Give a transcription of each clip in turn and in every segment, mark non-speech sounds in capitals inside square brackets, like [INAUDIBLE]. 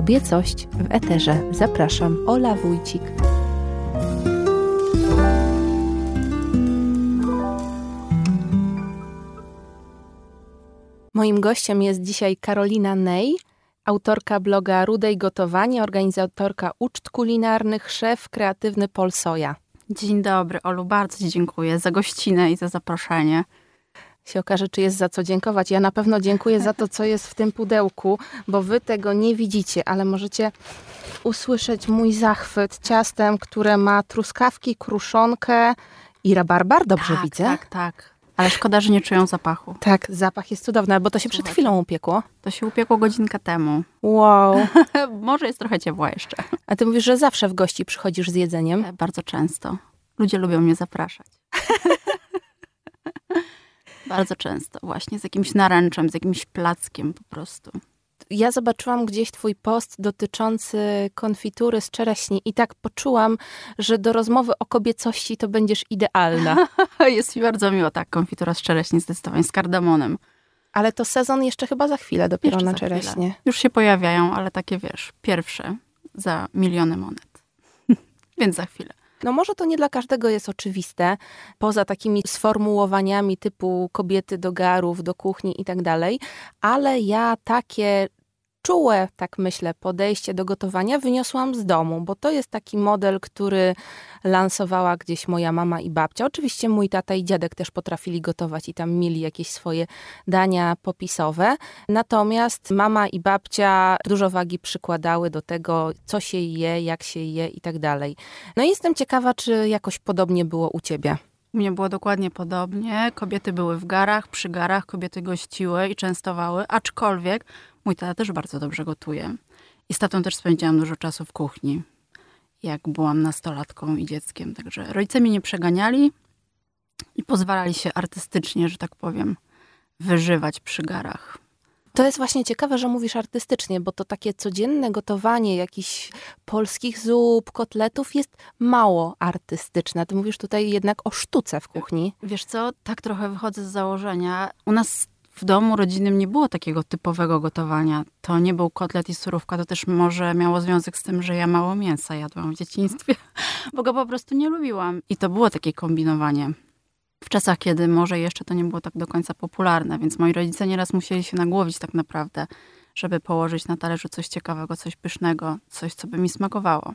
Kobiecość w Eterze. Zapraszam, Ola Wójcik. Moim gościem jest dzisiaj Karolina Ney, autorka bloga Rudej Gotowanie, organizatorka uczt kulinarnych, szef kreatywny Polsoja. Dzień dobry, Olu, bardzo Ci dziękuję za gościnę i za zaproszenie. Się okaże, czy jest za co dziękować. Ja na pewno dziękuję za to, co jest w tym pudełku, bo Wy tego nie widzicie, ale możecie usłyszeć mój zachwyt ciastem, które ma truskawki, kruszonkę i rabarbar. Dobrze tak, widzę? Tak, tak. Ale szkoda, że nie czują zapachu. Tak, zapach jest cudowny, bo to się przed chwilą upiekło. To się upiekło godzinkę temu. Wow. [LAUGHS] Może jest trochę ciepła jeszcze. A ty mówisz, że zawsze w gości przychodzisz z jedzeniem? E, bardzo często. Ludzie lubią mnie zapraszać. [LAUGHS] bardzo często. Właśnie z jakimś naręczem, z jakimś plackiem po prostu ja zobaczyłam gdzieś twój post dotyczący konfitury z czereśni i tak poczułam, że do rozmowy o kobiecości to będziesz idealna. [LAUGHS] Jest mi bardzo miło, tak, konfitura z czereśni zdecydowanie, z kardamonem. Ale to sezon jeszcze chyba za chwilę dopiero jeszcze na czereśnie. Już się pojawiają, ale takie wiesz, pierwsze za miliony monet. [LAUGHS] Więc za chwilę. No może to nie dla każdego jest oczywiste, poza takimi sformułowaniami typu kobiety do garów, do kuchni i tak dalej, ale ja takie czułe, tak myślę, podejście do gotowania wyniosłam z domu, bo to jest taki model, który lansowała gdzieś moja mama i babcia. Oczywiście mój tata i dziadek też potrafili gotować i tam mieli jakieś swoje dania popisowe. Natomiast mama i babcia dużo wagi przykładały do tego, co się je, jak się je i tak dalej. No i jestem ciekawa, czy jakoś podobnie było u ciebie. Mnie było dokładnie podobnie. Kobiety były w garach, przy garach, kobiety gościły i częstowały, aczkolwiek Mój tata też bardzo dobrze gotuje. I z tatą też spędziłam dużo czasu w kuchni, jak byłam nastolatką i dzieckiem. Także rodzice mnie nie przeganiali i pozwalali się artystycznie, że tak powiem, wyżywać przy garach. To jest właśnie ciekawe, że mówisz artystycznie, bo to takie codzienne gotowanie jakichś polskich zup, kotletów jest mało artystyczne. Ty mówisz tutaj jednak o sztuce w kuchni. Wiesz co, tak trochę wychodzę z założenia. U nas w domu rodzinnym nie było takiego typowego gotowania. To nie był kotlet i surówka, to też może miało związek z tym, że ja mało mięsa jadłam w dzieciństwie, [LAUGHS] bo go po prostu nie lubiłam. I to było takie kombinowanie. W czasach, kiedy może jeszcze to nie było tak do końca popularne, więc moi rodzice nieraz musieli się nagłowić tak naprawdę, żeby położyć na talerzu coś ciekawego, coś pysznego, coś, co by mi smakowało.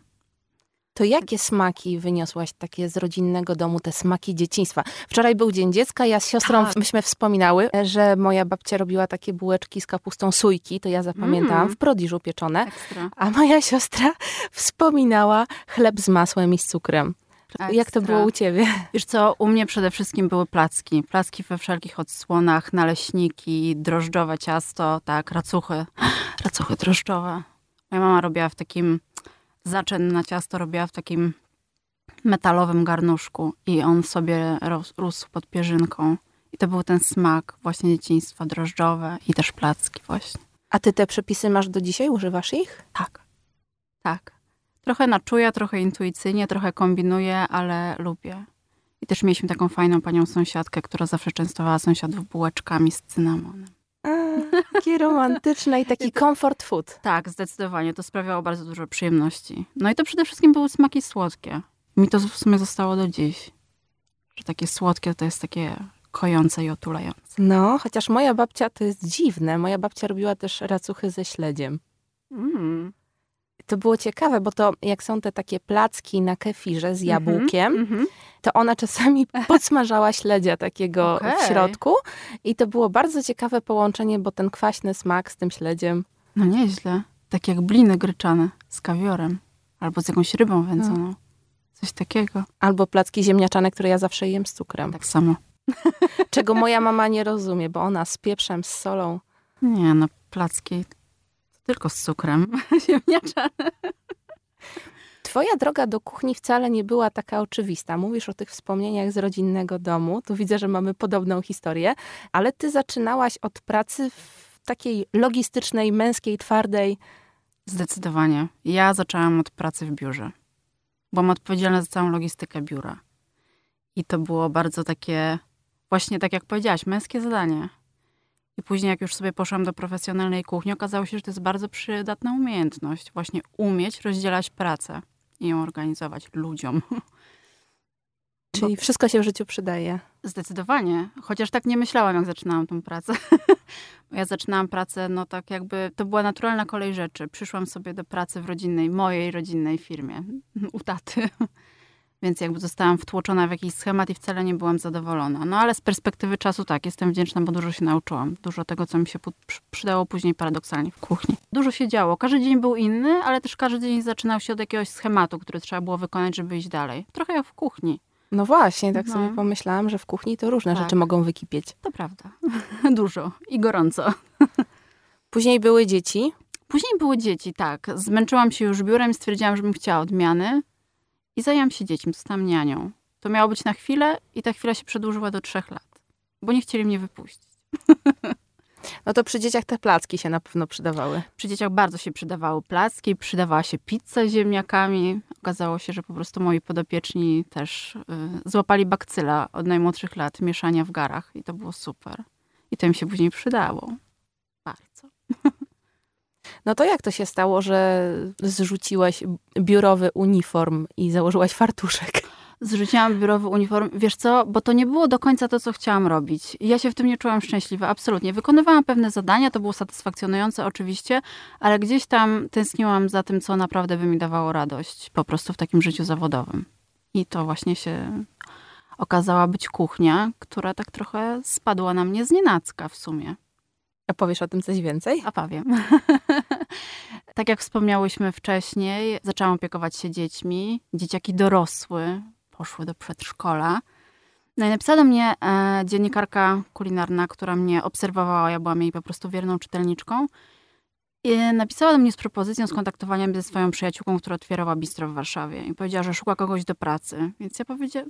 To jakie smaki wyniosłaś takie z rodzinnego domu, te smaki dzieciństwa? Wczoraj był Dzień Dziecka, ja z siostrą tak. myśmy wspominały, że moja babcia robiła takie bułeczki z kapustą sujki, to ja zapamiętałam, mm. w prodiżu pieczone. Ekstra. A moja siostra wspominała chleb z masłem i z cukrem. Ekstra. Jak to było u ciebie? Wiesz co, u mnie przede wszystkim były placki. Placki we wszelkich odsłonach, naleśniki, drożdżowe ciasto, tak, racuchy. [GASPS] Racuchy drożdżowe. Moja mama robiła w takim zaczyn na ciasto robiła w takim metalowym garnuszku i on sobie rósł pod pierzynką. I to był ten smak właśnie dzieciństwa, drożdżowe i też placki właśnie. A ty te przepisy masz do dzisiaj? Używasz ich? Tak. Tak. Trochę na czuja, trochę intuicyjnie, trochę kombinuję, ale lubię. I też mieliśmy taką fajną panią sąsiadkę, która zawsze częstowała sąsiadów bułeczkami z cynamonem. Takie romantyczne [LAUGHS] i taki comfort food. Tak, zdecydowanie. To sprawiało bardzo dużo przyjemności. No i to przede wszystkim były smaki słodkie. Mi to w sumie zostało do dziś. Że takie słodkie to jest takie kojące i otulające. No, chociaż moja babcia to jest dziwne. Moja babcia robiła też racuchy ze śledziem. Mm to było ciekawe, bo to jak są te takie placki na kefirze z mhm, jabłkiem, mm -hmm. to ona czasami [LAUGHS] podsmażała śledzia takiego okay. w środku i to było bardzo ciekawe połączenie, bo ten kwaśny smak z tym śledziem. No nieźle. Tak jak bliny gryczane z kawiorem albo z jakąś rybą wędzoną. No. Coś takiego. Albo placki ziemniaczane, które ja zawsze jem z cukrem. Tak samo. [LAUGHS] Czego moja mama nie rozumie, bo ona z pieprzem, z solą. Nie, no placki tylko z cukrem [LAUGHS] ziemniaczane. Twoja droga do kuchni wcale nie była taka oczywista. Mówisz o tych wspomnieniach z rodzinnego domu. Tu widzę, że mamy podobną historię, ale ty zaczynałaś od pracy w takiej logistycznej, męskiej, twardej. Zdecydowanie. Ja zaczęłam od pracy w biurze. Byłam odpowiedzialna za całą logistykę biura. I to było bardzo takie, właśnie tak jak powiedziałaś, męskie zadanie. I później, jak już sobie poszłam do profesjonalnej kuchni, okazało się, że to jest bardzo przydatna umiejętność. Właśnie umieć rozdzielać pracę i ją organizować ludziom. [LAUGHS] Czyli wszystko się w życiu przydaje. Zdecydowanie. Chociaż tak nie myślałam, jak zaczynałam tą pracę. [LAUGHS] ja zaczynałam pracę, no tak jakby, to była naturalna kolej rzeczy. Przyszłam sobie do pracy w rodzinnej, mojej rodzinnej firmie, u taty. Więc jakby zostałam wtłoczona w jakiś schemat i wcale nie byłam zadowolona. No ale z perspektywy czasu tak, jestem wdzięczna, bo dużo się nauczyłam. Dużo tego, co mi się przydało później paradoksalnie w kuchni. Dużo się działo. Każdy dzień był inny, ale też każdy dzień zaczynał się od jakiegoś schematu, który trzeba było wykonać, żeby iść dalej. Trochę jak w kuchni. No właśnie, tak no. sobie pomyślałam, że w kuchni to różne tak. rzeczy mogą wykipieć. To prawda. [LAUGHS] Dużo i gorąco. [LAUGHS] Później były dzieci. Później były dzieci, tak. Zmęczyłam się już biurem stwierdziłam, że bym chciała odmiany. I zajęłam się dziećmi, zostałam nianią. To miało być na chwilę i ta chwila się przedłużyła do trzech lat. Bo nie chcieli mnie wypuścić. [LAUGHS] No to przy dzieciach te placki się na pewno przydawały. Przy dzieciach bardzo się przydawały placki, przydawała się pizza z ziemniakami. Okazało się, że po prostu moi podopieczni też y, złapali bakcyla od najmłodszych lat mieszania w garach i to było super. I to im się później przydało. Bardzo. No to jak to się stało, że zrzuciłaś biurowy uniform i założyłaś fartuszek? zrzuciłam biurowy uniform. Wiesz co, bo to nie było do końca to, co chciałam robić. Ja się w tym nie czułam szczęśliwa, absolutnie. Wykonywałam pewne zadania, to było satysfakcjonujące oczywiście, ale gdzieś tam tęskniłam za tym, co naprawdę by mi dawało radość po prostu w takim życiu zawodowym. I to właśnie się okazała być kuchnia, która tak trochę spadła na mnie z w sumie. A powiesz o tym coś więcej? A powiem. [LAUGHS] tak jak wspomniałyśmy wcześniej, zaczęłam opiekować się dziećmi. Dzieciaki dorosły, poszły do przedszkola. No i napisała do mnie e, dziennikarka kulinarna, która mnie obserwowała, ja byłam jej po prostu wierną czytelniczką. I napisała do mnie z propozycją skontaktowania mnie ze swoją przyjaciółką, która otwierała bistro w Warszawie i powiedziała, że szuka kogoś do pracy. Więc ja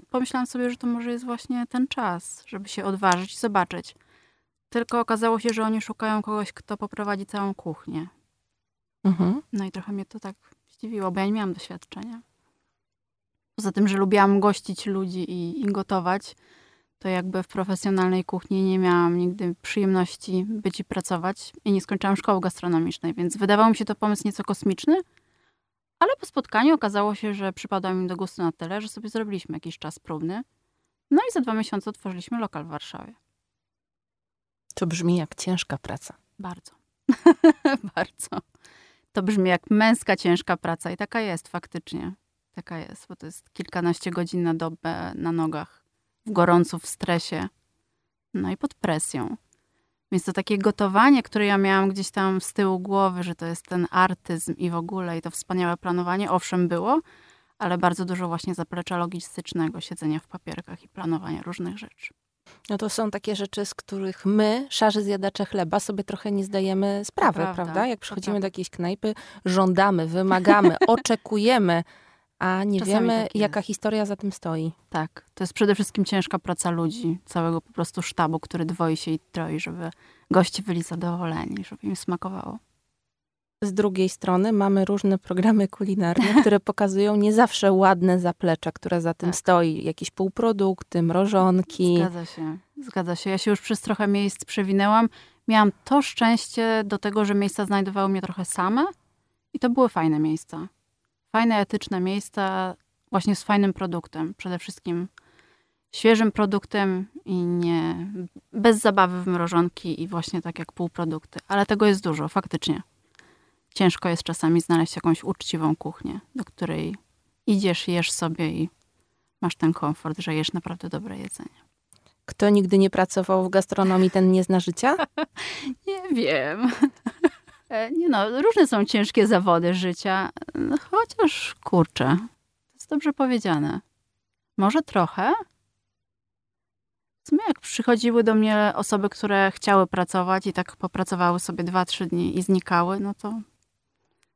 pomyślałam sobie, że to może jest właśnie ten czas, żeby się odważyć i zobaczyć. Tylko okazało się, że oni szukają kogoś, kto poprowadzi całą kuchnię. Mhm. No i trochę mnie to tak zdziwiło, bo ja nie miałam doświadczenia. Poza tym, że lubiłam gościć ludzi i, i gotować, to jakby w profesjonalnej kuchni nie miałam nigdy przyjemności być i pracować i nie skończyłam szkoły gastronomicznej, więc wydawał mi się to pomysł nieco kosmiczny, ale po spotkaniu okazało się, że przypadał mi do gustu na tyle, że sobie zrobiliśmy jakiś czas próbny. No i za dwa miesiące otworzyliśmy lokal w Warszawie. To brzmi jak ciężka praca. Bardzo. [LAUGHS] Bardzo. To brzmi jak męska ciężka praca i taka jest faktycznie. Taka jest, bo to jest kilkanaście godzin na dobę na nogach, w gorącu, w stresie, no i pod presją. Więc to takie gotowanie, które ja miałam gdzieś tam z tyłu głowy, że to jest ten artyzm i w ogóle i to wspaniałe planowanie, owszem było, ale bardzo dużo właśnie zaplecza logistycznego, siedzenia w papierkach i planowania różnych rzeczy. No to są takie rzeczy, z których my, szarzy zjadacze chleba, sobie trochę nie zdajemy sprawy, prawda? prawda? Jak przychodzimy do jakiejś knajpy, żądamy, wymagamy, [LAUGHS] oczekujemy a nie Czasami wiemy, tak jaka historia za tym stoi. Tak, to jest przede wszystkim ciężka praca ludzi, całego po prostu sztabu, który dwoi się i troi, żeby goście byli zadowoleni, żeby im smakowało. Z drugiej strony mamy różne programy kulinarne, [LAUGHS] które pokazują nie zawsze ładne zaplecze, które za tym tak. stoi. Jakieś półprodukty, mrożonki. Zgadza się, zgadza się. Ja się już przez trochę miejsc przewinęłam. Miałam to szczęście do tego, że miejsca znajdowały mnie trochę same i to były fajne miejsca fajne, etyczne miejsca właśnie z fajnym produktem. Przede wszystkim świeżym produktem i nie bez zabawy w mrożonki i właśnie tak jak półprodukty. Ale tego jest dużo, faktycznie. Ciężko jest czasami znaleźć jakąś uczciwą kuchnię, do której idziesz, jesz sobie i masz ten komfort, że jesz naprawdę dobre jedzenie. Kto nigdy nie pracował w gastronomii, ten nie zna życia? [LAUGHS] nie wiem. E, nie no, różne są ciężkie zawody życia, no, chociaż kurczę, to jest dobrze powiedziane. Może trochę? W sumie jak przychodziły do mnie osoby, które chciały pracować i tak popracowały sobie dwa, trzy dni i znikały, no to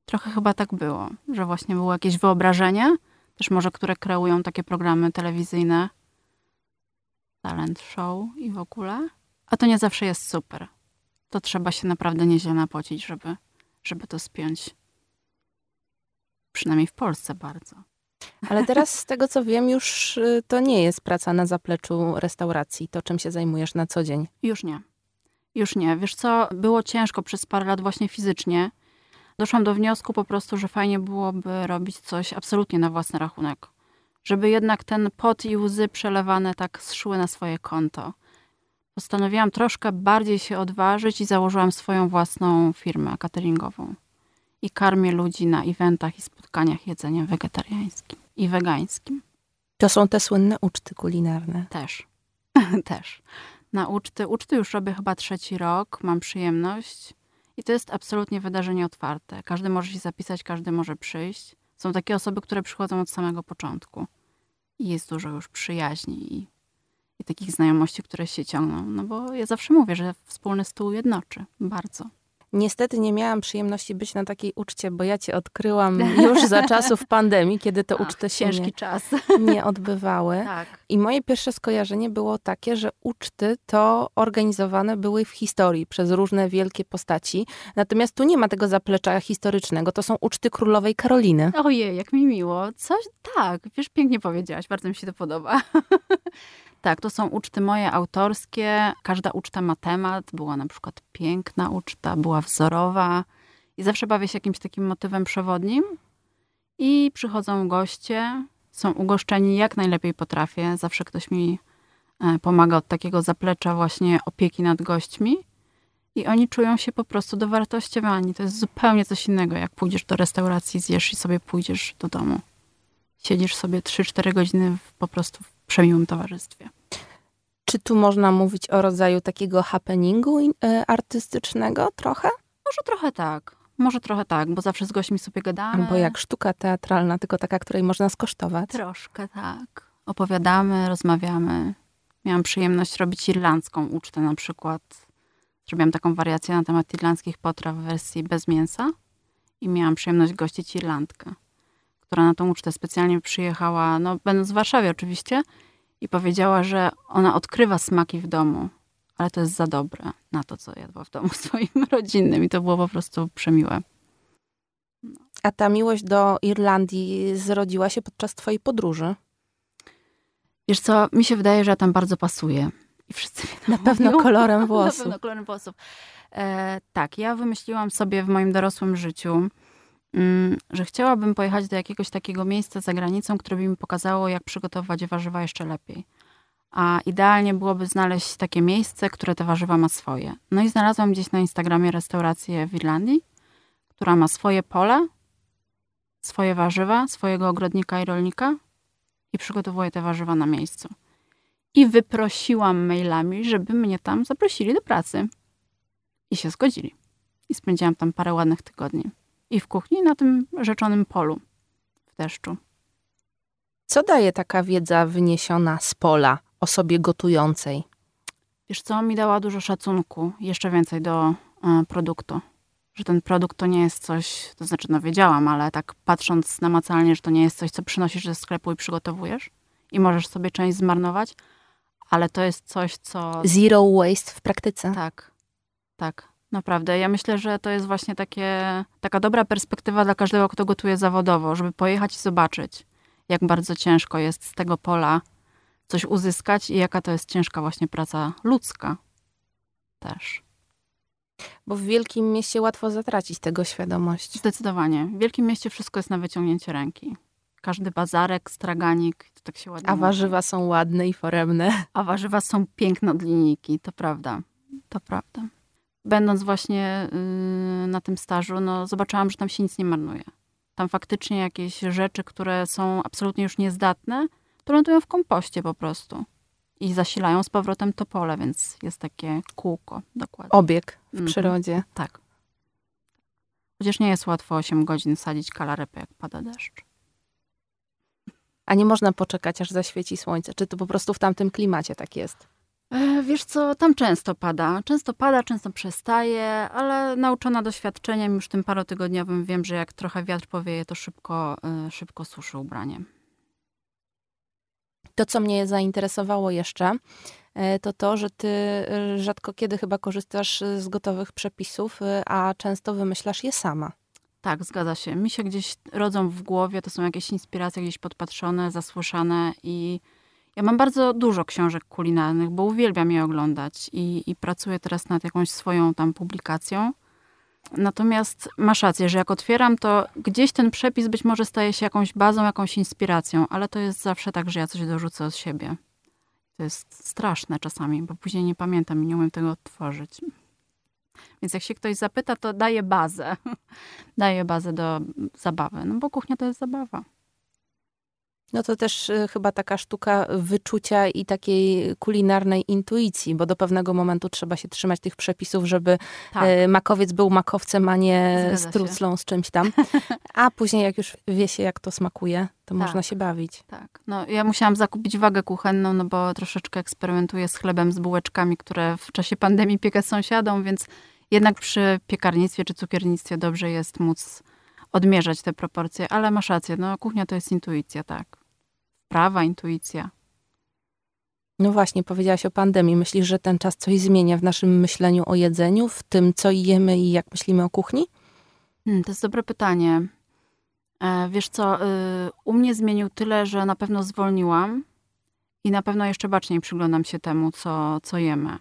trochę chyba tak było, że właśnie było jakieś wyobrażenie, też może które kreują takie programy telewizyjne, talent show i w ogóle, a to nie zawsze jest super to trzeba się naprawdę nieźle napocić, żeby, żeby to spiąć. Przynajmniej w Polsce bardzo. Ale teraz z tego co wiem, już y, to nie jest praca na zapleczu restauracji, to czym się zajmujesz na co dzień. Już nie. Już nie. Wiesz co, było ciężko przez parę lat właśnie fizycznie. Doszłam do wniosku po prostu, że fajnie byłoby robić coś absolutnie na własny rachunek. Żeby jednak ten pot i łzy przelewane tak zszły na swoje konto. Postanowiłam troszkę bardziej się odważyć i założyłam swoją własną firmę cateringową. I karmię ludzi na eventach i spotkaniach jedzeniem wegetariańskim i wegańskim. To są te słynne uczty kulinarne. Też. [LAUGHS] Też. Na uczty. Uczty już robię chyba trzeci rok. Mam przyjemność. I to jest absolutnie wydarzenie otwarte. Każdy może się zapisać, każdy może przyjść. Są takie osoby, które przychodzą od samego początku. I jest dużo już przyjaźni i, i takich znajomości, które się ciągną. No bo ja zawsze mówię, że wspólny stół jednoczy. Bardzo. Niestety nie miałam przyjemności być na takiej uczcie, bo ja cię odkryłam już za [LAUGHS] czasów pandemii, kiedy te uczty się nie, czas. nie odbywały. Tak. I moje pierwsze skojarzenie było takie, że uczty to organizowane były w historii przez różne wielkie postaci. Natomiast tu nie ma tego zaplecza historycznego. To są uczty królowej Karoliny. Ojej, jak mi miło. Coś, tak, wiesz, pięknie powiedziałaś, bardzo mi się to podoba. [LAUGHS] tak, to są uczty moje autorskie. Każda uczta ma temat. Była na przykład piękna uczta, była wzorowa. I zawsze bawię się jakimś takim motywem przewodnim. I przychodzą goście, są ugoszczeni jak najlepiej potrafię. Zawsze ktoś mi e, pomaga od takiego zaplecza właśnie opieki nad gośćmi. I oni czują się po prostu dowartościowani. To jest zupełnie coś innego, jak pójdziesz do restauracji, zjesz i sobie pójdziesz do domu. Siedzisz sobie 3-4 godziny w, po prostu w przemiłym towarzystwie. Czy tu można mówić o rodzaju takiego happeningu y, artystycznego trochę? Może trochę tak. Może trochę tak, bo zawsze z gośćmi sobie gadamy. Albo jak sztuka teatralna, tylko taka, której można skosztować. Troszkę tak. Opowiadamy, rozmawiamy. Miałam przyjemność robić irlandzką ucztę na przykład. Zrobiłam taką wariację na temat irlandzkich potraw w wersji bez mięsa i miałam przyjemność gościć Irlandkę, która na tą ucztę specjalnie przyjechała, no będąc w Warszawie oczywiście, i powiedziała, że ona odkrywa smaki w domu, ale to jest za dobre na to, co jadła w domu swoim [LAUGHS] rodzinnym i to było po prostu przemiłe. A ta miłość do Irlandii zrodziła się podczas twojej podróży? Wiesz co, mi się wydaje, że ja tam bardzo pasuję. I wszyscy mnie Na pewno mówią. kolorem [LAUGHS] Na włosów. pewno kolorem włosów. E, tak, ja wymyśliłam sobie w moim dorosłym życiu, że chciałabym pojechać do jakiegoś takiego miejsca za granicą, które by mi pokazało, jak przygotować warzywa jeszcze lepiej. A idealnie byłoby znaleźć takie miejsce, które te warzywa ma swoje. No i znalazłam gdzieś na Instagramie restaurację w Irlandii, która ma swoje pole, swoje warzywa, swojego ogrodnika i rolnika i przygotowuje te warzywa na miejscu. I wyprosiłam mailami, żeby mnie tam zaprosili do pracy. I się zgodzili. I spędziłam tam parę ładnych tygodni. I w kuchni, na tym rzeczonym polu w deszczu. Co daje taka wiedza wyniesiona z pola osobie gotującej? Wiesz co, mi dała dużo szacunku, jeszcze więcej do e, produktu. Że ten produkt to nie jest coś, to znaczy no wiedziałam, ale tak patrząc namacalnie, że to nie jest coś, co przynosisz ze sklepu i przygotowujesz i możesz sobie część zmarnować, ale to jest coś, co... Zero waste w praktyce. Tak, tak, naprawdę. Ja myślę, że to jest właśnie takie, taka dobra perspektywa dla każdego, kto gotuje zawodowo, żeby pojechać i zobaczyć, jak bardzo ciężko jest z tego pola coś uzyskać i jaka to jest ciężka właśnie praca ludzka też. Bo w wielkim mieście łatwo zatracić tego świadomość. Zdecydowanie. W wielkim mieście wszystko jest na wyciągnięcie ręki. Każdy bazarek, straganik, to tak się ładnie A mówi. warzywa są ładne i foremne. A warzywa są piękne od linijki, to prawda. To prawda. Będąc właśnie yy, na tym stażu, no, zobaczyłam, że tam się nic nie marnuje. Tam faktycznie jakieś rzeczy, które są absolutnie już niezdatne, to lądują w kompoście po prostu. I zasilają z powrotem to pole, więc jest takie kółko dokładnie. Obieg w Mhm. przyrodzie. Tak. Chociaż nie jest łatwo 8 godzin sadzić kalarepę, jak pada deszcz. A nie można poczekać, aż zaświeci słońce. Czy to po prostu w tamtym klimacie tak jest? E, Wiesz co, tam często pada. Często pada, często przestaje, ale nauczona doświadczeniem już tym parotygodniowym wiem, że jak trochę wiatr powieje, to szybko, e, szybko suszy ubranie. To, co mnie zainteresowało jeszcze, e, to to, że ty rzadko kiedy chyba korzystasz z gotowych przepisów, a często wymyślasz je sama. Tak, zgadza się. Mi się gdzieś rodzą w głowie, to są jakieś inspiracje gdzieś podpatrzone, zasłyszane i Ja mam bardzo dużo książek kulinarnych, bo uwielbiam je oglądać i, i pracuję teraz nad jakąś swoją tam publikacją. Natomiast masz rację, że jak otwieram, to gdzieś ten przepis być może staje się jakąś bazą, jakąś inspiracją, ale to jest zawsze tak, że ja coś dorzucę od siebie. To jest straszne czasami, bo później nie pamiętam i nie umiem tego odtworzyć. Więc jak się ktoś zapyta, to daję bazę. [LAUGHS] daję bazę do zabawy, no bo kuchnia to jest zabawa. No to też y, chyba taka sztuka wyczucia i takiej kulinarnej intuicji, bo do pewnego momentu trzeba się trzymać tych przepisów, żeby tak. Y, makowiec był makowcem, a nie Zgadza struclą się. z czymś tam. A później jak już wie się, jak to smakuje, to tak. można się bawić. Tak. No, ja musiałam zakupić wagę kuchenną, no bo troszeczkę eksperymentuję z chlebem, z bułeczkami, które w czasie pandemii piekę sąsiadom, więc jednak przy piekarnictwie czy cukiernictwie dobrze jest móc odmierzać te proporcje, ale masz rację, no kuchnia to jest intuicja, tak prawa, intuicja. No właśnie, powiedziałaś o pandemii. Myślisz, że ten czas coś zmienia w naszym myśleniu o jedzeniu, w tym, co jemy i jak myślimy o kuchni? Hmm, to jest dobre pytanie. E, wiesz co, y, u mnie zmienił tyle, że na pewno zwolniłam i na pewno jeszcze baczniej przyglądam się temu, co, co jemy.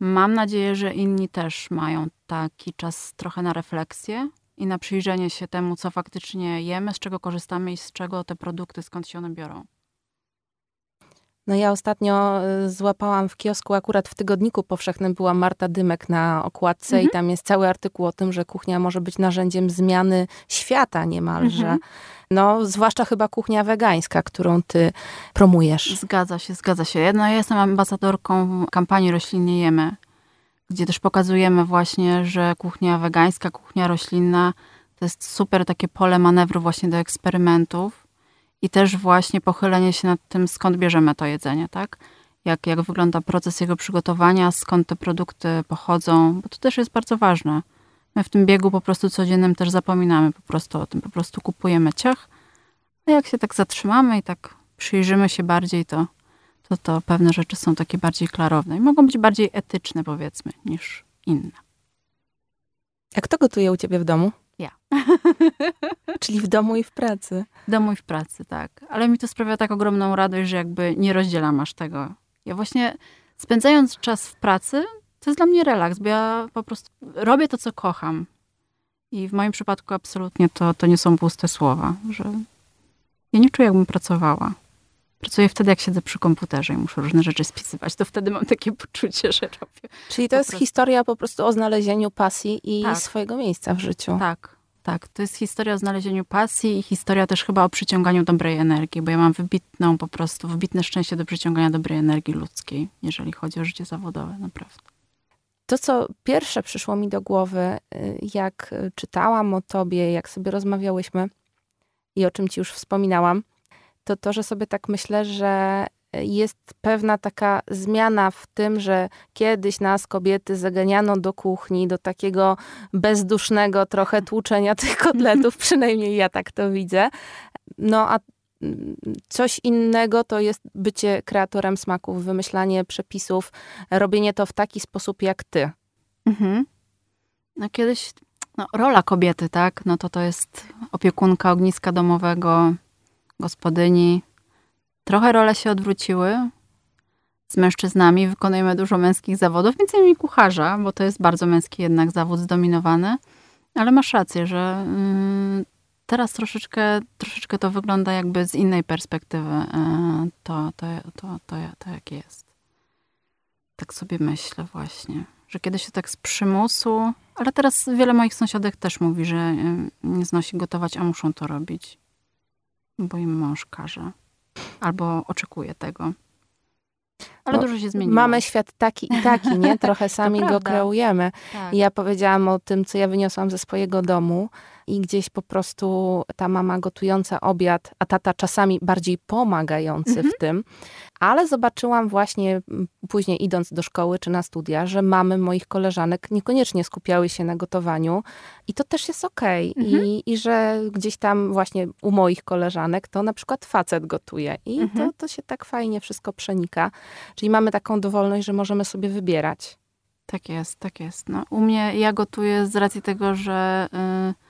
Mam nadzieję, że inni też mają taki czas trochę na refleksję i na przyjrzenie się temu, co faktycznie jemy, z czego korzystamy i z czego te produkty, skąd się one biorą. No ja ostatnio y, złapałam w kiosku, akurat w tygodniku powszechnym była Marta Dymek na okładce mhm. i tam jest cały artykuł o tym, że kuchnia może być narzędziem zmiany świata niemalże. Mhm. No, zwłaszcza chyba kuchnia wegańska, którą ty promujesz. Zgadza się, zgadza się. No, ja jestem ambasadorką kampanii Roślinnie Jemy gdzie też pokazujemy właśnie, że kuchnia wegańska, kuchnia roślinna to jest super takie pole manewru właśnie do eksperymentów i też właśnie pochylenie się nad tym, skąd bierzemy to jedzenie, tak? Jak, jak wygląda proces jego przygotowania, skąd te produkty pochodzą, bo to też jest bardzo ważne. My w tym biegu po prostu codziennym też zapominamy po prostu o tym, po prostu kupujemy ciach, a jak się tak zatrzymamy i tak przyjrzymy się bardziej, to to, to pewne rzeczy są takie bardziej klarowne i mogą być bardziej etyczne, powiedzmy, niż inne. A kto gotuje u ciebie w domu? Ja. [LAUGHS] Czyli w domu i w pracy. W domu i w pracy, tak. Ale mi to sprawia tak ogromną radość, że jakby nie rozdzielam aż tego. Ja właśnie spędzając czas w pracy, to jest dla mnie relaks, bo ja po prostu robię to, co kocham. I w moim przypadku absolutnie to, to nie są puste słowa, że ja nie czuję, jakbym pracowała. Pracuję wtedy, jak siedzę przy komputerze i muszę różne rzeczy spisywać. To wtedy mam takie poczucie, że robię. Czyli to jest prostu. historia po prostu o znalezieniu pasji i tak. swojego miejsca w życiu. Tak, tak. To jest historia o znalezieniu pasji i historia też chyba o przyciąganiu dobrej energii, bo ja mam wybitną po prostu, wybitne szczęście do przyciągania dobrej energii ludzkiej, jeżeli chodzi o życie zawodowe, naprawdę. To, co pierwsze przyszło mi do głowy, y, jak czytałam o tobie, jak sobie rozmawiałyśmy i o czym ci już wspominałam, to to, że sobie tak myślę, że jest pewna taka zmiana w tym, że kiedyś nas kobiety zaganiano do kuchni, do takiego bezdusznego trochę tłuczenia [LAUGHS] tych kotletów, [LAUGHS] przynajmniej ja tak to widzę. No a coś innego to jest bycie kreatorem smaków, wymyślanie przepisów, robienie to w taki sposób jak ty. Mhm. No kiedyś no, rola kobiety, tak? No to to jest opiekunka ogniska domowego, gospodyni. Trochę role się odwróciły. Z mężczyznami wykonujemy dużo męskich zawodów, między innymi kucharza, bo to jest bardzo męski jednak zawód zdominowany. Ale masz rację, że mm, teraz troszeczkę, troszeczkę to wygląda jakby z innej perspektywy. E, to, to, to, to, to jak jest. Tak sobie myślę właśnie, że kiedyś się tak z przymusu, ale teraz wiele moich sąsiadek też mówi, że e, nie znosi gotować, a muszą to robić bo im mąż każe. Albo oczekuje tego. Ale dużo się zmieniło. Mamy świat taki i taki, nie? [LAUGHS] Trochę sami go kreujemy. Tak. I ja powiedziałam o tym, co ja wyniosłam ze swojego domu i gdzieś po prostu ta mama gotująca obiad, a tata czasami bardziej pomagający mhm. w tym. Ale zobaczyłam właśnie później idąc do szkoły czy na studia, że mamy moich koleżanek niekoniecznie skupiały się na gotowaniu i to też jest okej. Okay. Mhm. I, I że gdzieś tam właśnie u moich koleżanek to na przykład facet gotuje i mhm. to, to się tak fajnie wszystko przenika. Czyli mamy taką dowolność, że możemy sobie wybierać. Tak jest, tak jest. No, u mnie ja gotuję z racji tego, że... Yy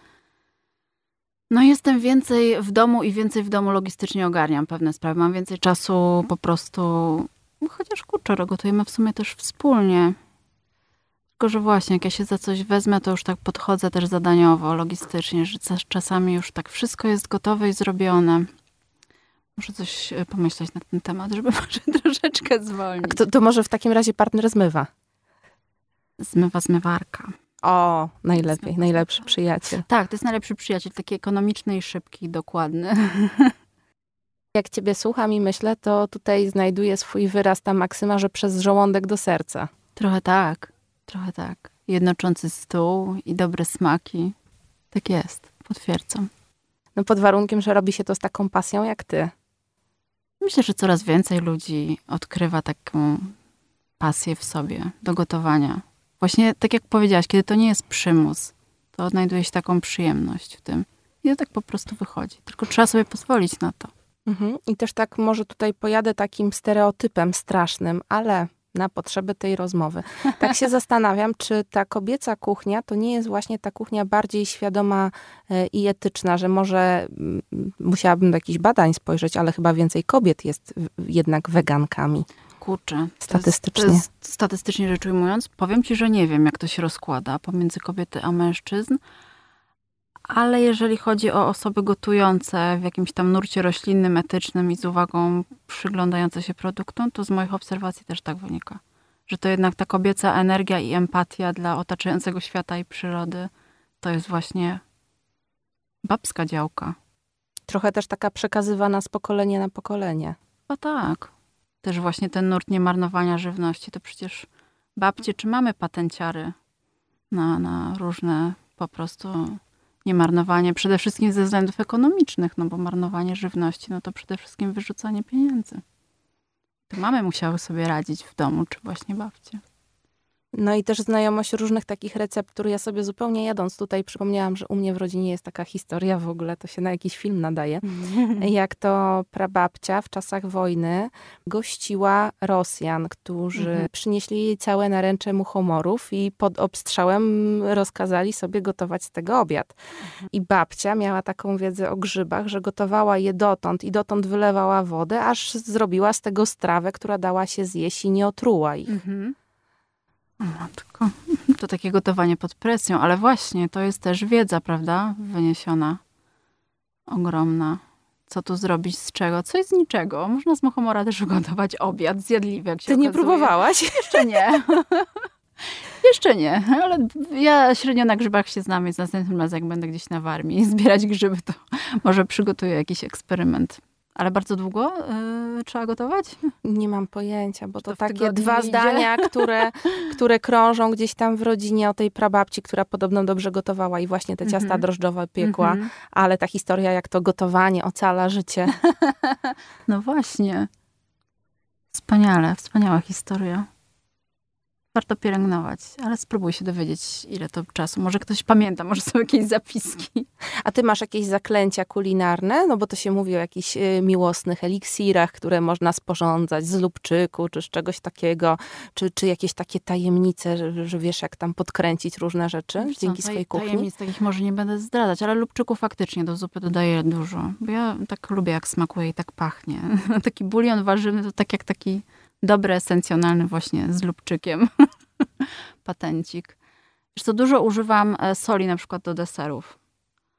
No jestem więcej w domu i więcej w domu logistycznie ogarniam pewne sprawy. Mam więcej czasu po prostu, chociaż kurczę, gotujemy w sumie też wspólnie. Tylko, że właśnie, jak ja się za coś wezmę, to już tak podchodzę też zadaniowo, logistycznie, że czasami już tak wszystko jest gotowe i zrobione. Muszę coś e, pomyśleć na ten temat, żeby [LAUGHS] może troszeczkę zwolnić. To, to może w takim razie partner zmywa? Zmywa zmywarka. O, najlepiej, najlepszy przyjaciel. Tak, to jest najlepszy przyjaciel, taki ekonomiczny i szybki, dokładny. [LAUGHS] Jak ciebie słucham i myślę, to tutaj znajduje swój wyraz ta maksyma, że przez żołądek do serca. Trochę tak, trochę tak. Jednoczący stół i dobre smaki. Tak jest, potwierdzam. No pod warunkiem, że robi się to z taką pasją jak ty. Myślę, że coraz więcej ludzi odkrywa taką pasję w sobie do gotowania. Właśnie tak jak powiedziałaś, kiedy to nie jest przymus, to odnajduje się taką przyjemność w tym. I to tak po prostu wychodzi. Tylko trzeba sobie pozwolić na to. Mhm. I też tak może tutaj pojadę takim stereotypem strasznym, ale na potrzeby tej rozmowy. [LAUGHS] Tak się zastanawiam, czy ta kobieca kuchnia to nie jest właśnie ta kuchnia bardziej świadoma e, i etyczna, że może mm, musiałabym do jakichś badań spojrzeć, ale chyba więcej kobiet jest jednak wegankami. Kurczę. Statystycznie. To jest, to jest, statystycznie rzecz ujmując, powiem ci, że nie wiem, jak to się rozkłada pomiędzy kobiety a mężczyzn. Ale jeżeli chodzi o osoby gotujące w jakimś tam nurcie roślinnym, etycznym i z uwagą przyglądające się produktom, to z moich obserwacji też tak wynika. Że to jednak ta kobieca energia i empatia dla otaczającego świata i przyrody to jest właśnie babska działka. Trochę też taka przekazywana z pokolenia na pokolenie. No tak. Też właśnie ten nurt niemarnowania żywności, to przecież babcie czy mamy patenciary na, na różne po prostu nie marnowanie przede wszystkim ze względów ekonomicznych, no bo marnowanie żywności, no to przede wszystkim wyrzucanie pieniędzy. To mamy musiały sobie radzić w domu, czy właśnie babcie. No i też znajomość różnych takich receptur. Ja sobie zupełnie jadąc tutaj przypomniałam, że u mnie w rodzinie jest taka historia w ogóle, to się na jakiś film nadaje, jak to prababcia w czasach wojny gościła Rosjan, którzy mhm. przynieśli jej całe naręcze muchomorów i pod obstrzałem rozkazali sobie gotować z tego obiad. Mhm. I babcia miała taką wiedzę o grzybach, że gotowała je dotąd i dotąd wylewała wodę, aż zrobiła z tego strawę, która dała się zjeść i nie otruła ich. Mhm. Matko, [LAUGHS] to takie gotowanie pod presją, ale właśnie to jest też wiedza, prawda? Wyniesiona. Ogromna. Co tu zrobić z czego? Coś z niczego. Można z mochomora też ugotować obiad zjadliwy, jak się Ty okazuje. nie próbowałaś? Jeszcze nie. [LAUGHS] Jeszcze nie, ale ja średnio na grzybach się znam, więc następnym razem, jak będę gdzieś na Warmii zbierać grzyby, to może przygotuję jakiś eksperyment. Ale bardzo długo y, trzeba gotować? Nie mam pojęcia, bo to, to takie dwa idzie? zdania, [LAUGHS] które, które krążą gdzieś tam w rodzinie o tej prababci, która podobno dobrze gotowała i właśnie te ciasta mm -hmm. drożdżowe piekła, mm -hmm. ale ta historia, jak to gotowanie ocala życie. [LAUGHS] no właśnie. Wspaniale, wspaniała historia warto pielęgnować, ale spróbuj się dowiedzieć, ile to czasu. Może ktoś pamięta, może są jakieś zapiski. A ty masz jakieś zaklęcia kulinarne? No bo to się mówi o jakichś y, miłosnych eliksirach, które można sporządzać z lubczyku, czy z czegoś takiego, czy, czy jakieś takie tajemnice, że, że wiesz, jak tam podkręcić różne rzeczy wiesz dzięki swojej kuchni? Tajemnic takich może nie będę zdradzać, ale lubczyku faktycznie do zupy dodaję dużo, bo ja tak lubię, jak smakuje i tak pachnie. [LAUGHS] taki bulion warzywny to tak jak taki dobry, esencjonalny właśnie z lubczykiem. [LAUGHS] Patencik. Wiesz co, dużo używam e, soli na przykład do deserów.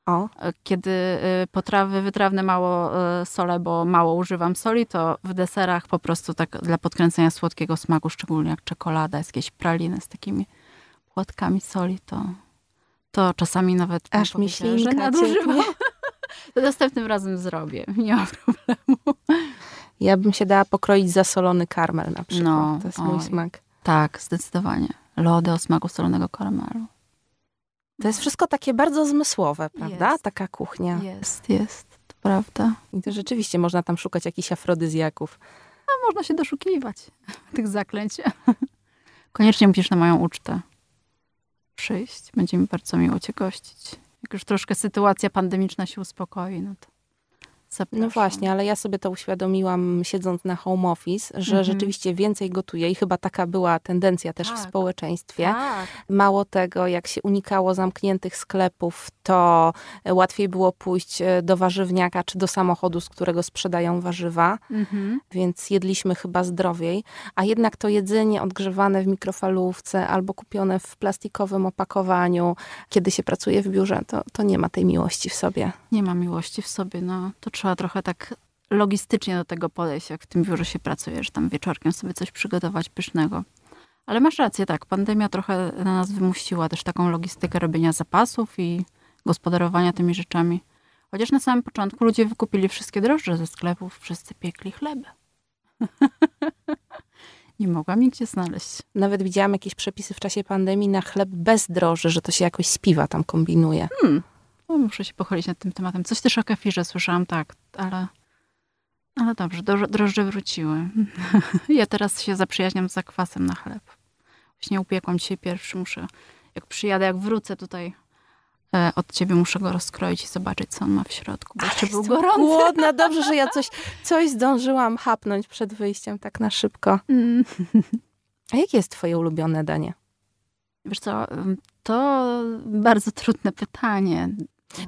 O. E, kiedy e, potrawy wytrawne mało sole, bo mało używam soli, to w deserach po prostu tak dla podkręcenia słodkiego smaku, szczególnie jak czekolada, jest jakieś praliny z takimi płatkami soli, to, to czasami nawet Aż mi że nadużywam. [LAUGHS] To następnym razem zrobię, [LAUGHS] nie ma problemu. Ja bym się dała pokroić zasolony karmel na przykład. No, to jest oj. mój smak. Tak, zdecydowanie. Lody o smaku solonego karmelu. To jest wszystko takie bardzo zmysłowe, prawda? Jest. Taka kuchnia. Jest, jest. To prawda. I to rzeczywiście można tam szukać jakichś afrodyzjaków. A można się doszukiwać [LAUGHS] tych zaklęć. [LAUGHS] Koniecznie musisz na moją ucztę przyjść. Będzie mi bardzo miło cię gościć. Jak już troszkę sytuacja pandemiczna się uspokoi, no to Zapraszam. No właśnie, ale ja sobie to uświadomiłam siedząc na home office, że Mhm. rzeczywiście więcej gotuję i chyba taka była tendencja też w Tak. społeczeństwie. Tak. Mało tego, jak się unikało zamkniętych sklepów, to łatwiej było pójść e, do warzywniaka czy do samochodu, z którego sprzedają warzywa, Mhm. więc jedliśmy chyba zdrowiej. A jednak to jedzenie odgrzewane w mikrofalówce albo kupione w plastikowym opakowaniu, kiedy się pracuje w biurze, to, to nie ma tej miłości w sobie. Nie ma miłości w sobie, no. To trzeba trochę tak logistycznie do tego podejść, jak w tym biurze się pracuje, że tam wieczorkiem sobie coś przygotować pysznego. Ale masz rację, tak, pandemia trochę na nas wymusiła też taką logistykę robienia zapasów i gospodarowania tymi rzeczami. Chociaż na samym początku ludzie wykupili wszystkie drożdże ze sklepów, wszyscy piekli chleby. [LAUGHS] Nie mogłam nigdzie znaleźć. Nawet widziałam jakieś przepisy w czasie pandemii na chleb bez droży, że to się jakoś z piwa tam kombinuje. Hmm. No, muszę się pochylić nad tym tematem. Coś też o kefirze słyszałam, tak, ale, ale dobrze, dro- drożdże wróciły. [LAUGHS] ja teraz się zaprzyjaźniam z zakwasem na chleb. Właśnie upiekłam dzisiaj pierwszy, muszę, jak przyjadę, jak wrócę tutaj e, od ciebie, muszę go rozkroić i zobaczyć, co on ma w środku, bo jeszcze był gorący. Głodna, dobrze, że ja [LAUGHS] coś, coś zdążyłam hapnąć przed wyjściem tak na szybko. Mm. A jakie jest twoje ulubione danie? Wiesz co, to bardzo trudne pytanie.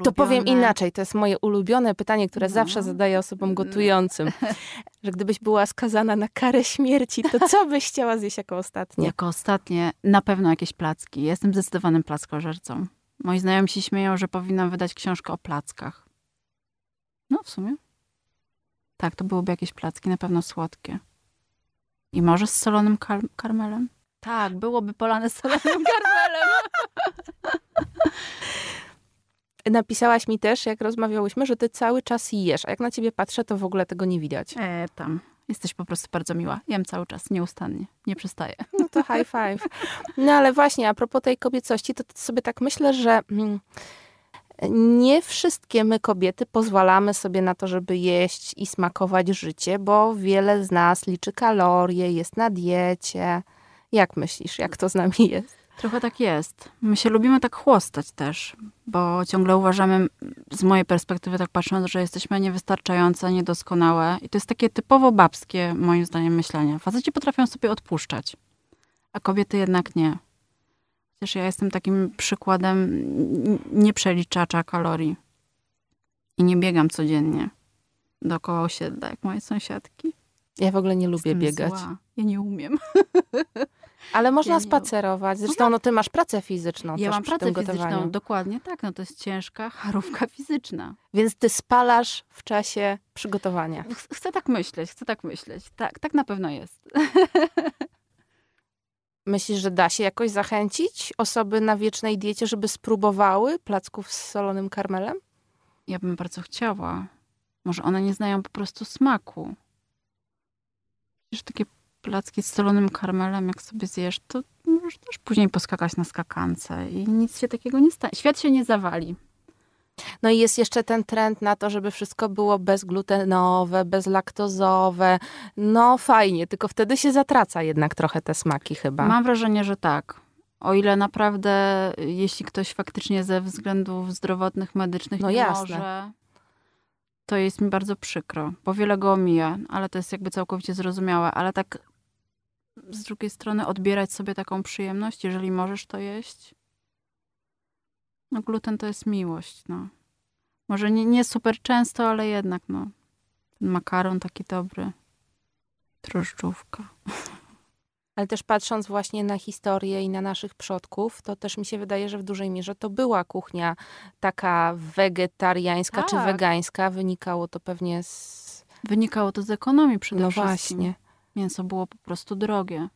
To powiem Ulubione- inaczej. To jest moje ulubione pytanie, które No. zawsze zadaję osobom gotującym. [LAUGHS] Że gdybyś była skazana na karę śmierci, to co byś chciała zjeść jako ostatnie? Jako ostatnie, na pewno jakieś placki. Jestem zdecydowanym plackożercą. Moi znajomi się śmieją, że powinnam wydać książkę o plackach. No, w sumie. Tak, to byłyby jakieś placki, na pewno słodkie. I może z solonym kar- karmelem? Tak, byłoby polane z solonym karmelem. [LAUGHS] [LAUGHS] Napisałaś mi też, jak rozmawiałyśmy, że ty cały czas jesz, a jak na ciebie patrzę, to w ogóle tego nie widać. E, tam. Jesteś po prostu bardzo miła. Jem cały czas, nieustannie. Nie przestaję. No to high five. No ale właśnie, a propos tej kobiecości, to sobie tak myślę, że mm, nie wszystkie my kobiety pozwalamy sobie na to, żeby jeść i smakować życie, bo wiele z nas liczy kalorie, jest na diecie. Jak myślisz, jak to z nami jest? Trochę tak jest. My się lubimy tak chłostać też, bo ciągle uważamy, z mojej perspektywy tak patrząc, że jesteśmy niewystarczające, niedoskonałe. I to jest takie typowo babskie, moim zdaniem, myślenie. Faceci potrafią sobie odpuszczać, a kobiety jednak nie. Chociaż ja jestem takim przykładem nieprzeliczacza kalorii. I nie biegam codziennie dookoła osiedla, jak moje sąsiadki. Ja w ogóle nie lubię biegać. Zła. Ja nie umiem. [LAUGHS] Ale można Ja spacerować. Zresztą no ty masz pracę fizyczną ja też mam pracę tym fizyczną, gotowaniu. dokładnie tak. No to jest ciężka [LAUGHS] charówka fizyczna. Więc ty spalasz w czasie przygotowania. Ch- Chcę tak myśleć, chcę tak myśleć. Tak, tak na pewno jest. [LAUGHS] Myślisz, że da się jakoś zachęcić osoby na wiecznej diecie, żeby spróbowały placków z solonym karmelem? Ja bym bardzo chciała. Może one nie znają po prostu smaku. Przecież takie placki z solonym karmelem, jak sobie zjesz, to możesz też później poskakać na skakance i nic się takiego nie stanie. Świat się nie zawali. No i jest jeszcze ten trend na to, żeby wszystko było bezglutenowe, bezlaktozowe. No fajnie, tylko wtedy się zatraca jednak trochę te smaki chyba. Mam wrażenie, że tak. O ile naprawdę, jeśli ktoś faktycznie ze względów zdrowotnych, medycznych No nie jasne. może, to jest mi bardzo przykro, bo wiele go omija, ale to jest jakby całkowicie zrozumiałe. Ale tak z drugiej strony odbierać sobie taką przyjemność, jeżeli możesz to jeść. No gluten to jest miłość, no. Może nie, nie super często, ale jednak, no. Ten makaron taki dobry. Drożdżówka. [LAUGHS] Ale też patrząc właśnie na historię i na naszych przodków, to też mi się wydaje, że w dużej mierze to była kuchnia taka wegetariańska czy Tak. wegańska. Wynikało to pewnie z... Wynikało to z ekonomii przede No wszystkim. właśnie. Mięso było po prostu drogie.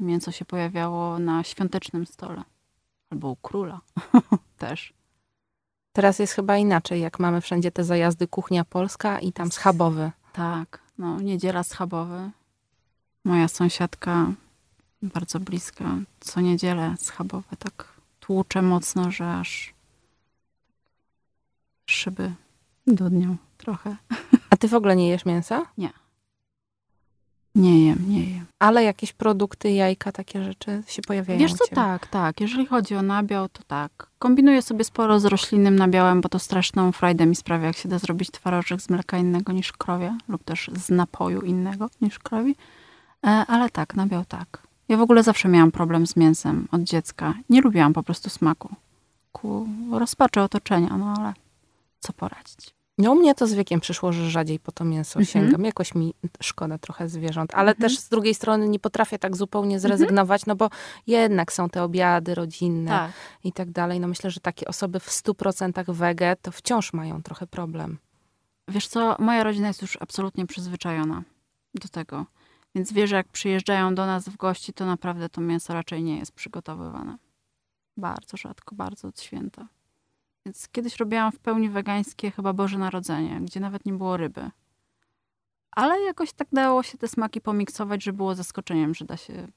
Mięso się pojawiało na świątecznym stole. Albo u króla [LAUGHS] też. Teraz jest chyba inaczej, jak mamy wszędzie te zajazdy kuchnia polska i tam schabowy. Tak, no niedziela schabowy. Moja sąsiadka, bardzo bliska, co niedzielę schabowe tak tłucze mocno, że aż szyby dudnią trochę. A ty w ogóle nie jesz mięsa? Nie jem, nie jem. Ale jakieś produkty, jajka, takie rzeczy się pojawiają Wiesz co, tak, tak. Jeżeli chodzi o nabiał, to tak. Kombinuję sobie sporo z roślinnym nabiałem, bo to straszną frajdę mi sprawia, jak się da zrobić twarożek z mleka innego niż krowie, lub też z napoju innego niż krowi. E, ale tak, nabiał tak. Ja w ogóle zawsze miałam problem z mięsem od dziecka. Nie lubiłam po prostu smaku. Ku rozpaczy otoczenia, no ale co poradzić. No u mnie to z wiekiem przyszło, że rzadziej po to mięso Mhm. sięgam. Jakoś mi szkoda trochę zwierząt. Ale Mhm. też z drugiej strony nie potrafię tak zupełnie zrezygnować, no bo jednak są te obiady rodzinne Tak. i tak dalej. No myślę, że takie osoby w 100% wege to wciąż mają trochę problem. Wiesz co, moja rodzina jest już absolutnie przyzwyczajona do tego. Więc wie, że jak przyjeżdżają do nas w gości, to naprawdę to mięso raczej nie jest przygotowywane. Bardzo rzadko, bardzo od święta. Więc kiedyś robiłam w pełni wegańskie chyba Boże Narodzenie, gdzie nawet nie było ryby. Ale jakoś tak dało się te smaki pomiksować, że było zaskoczeniem, że da się,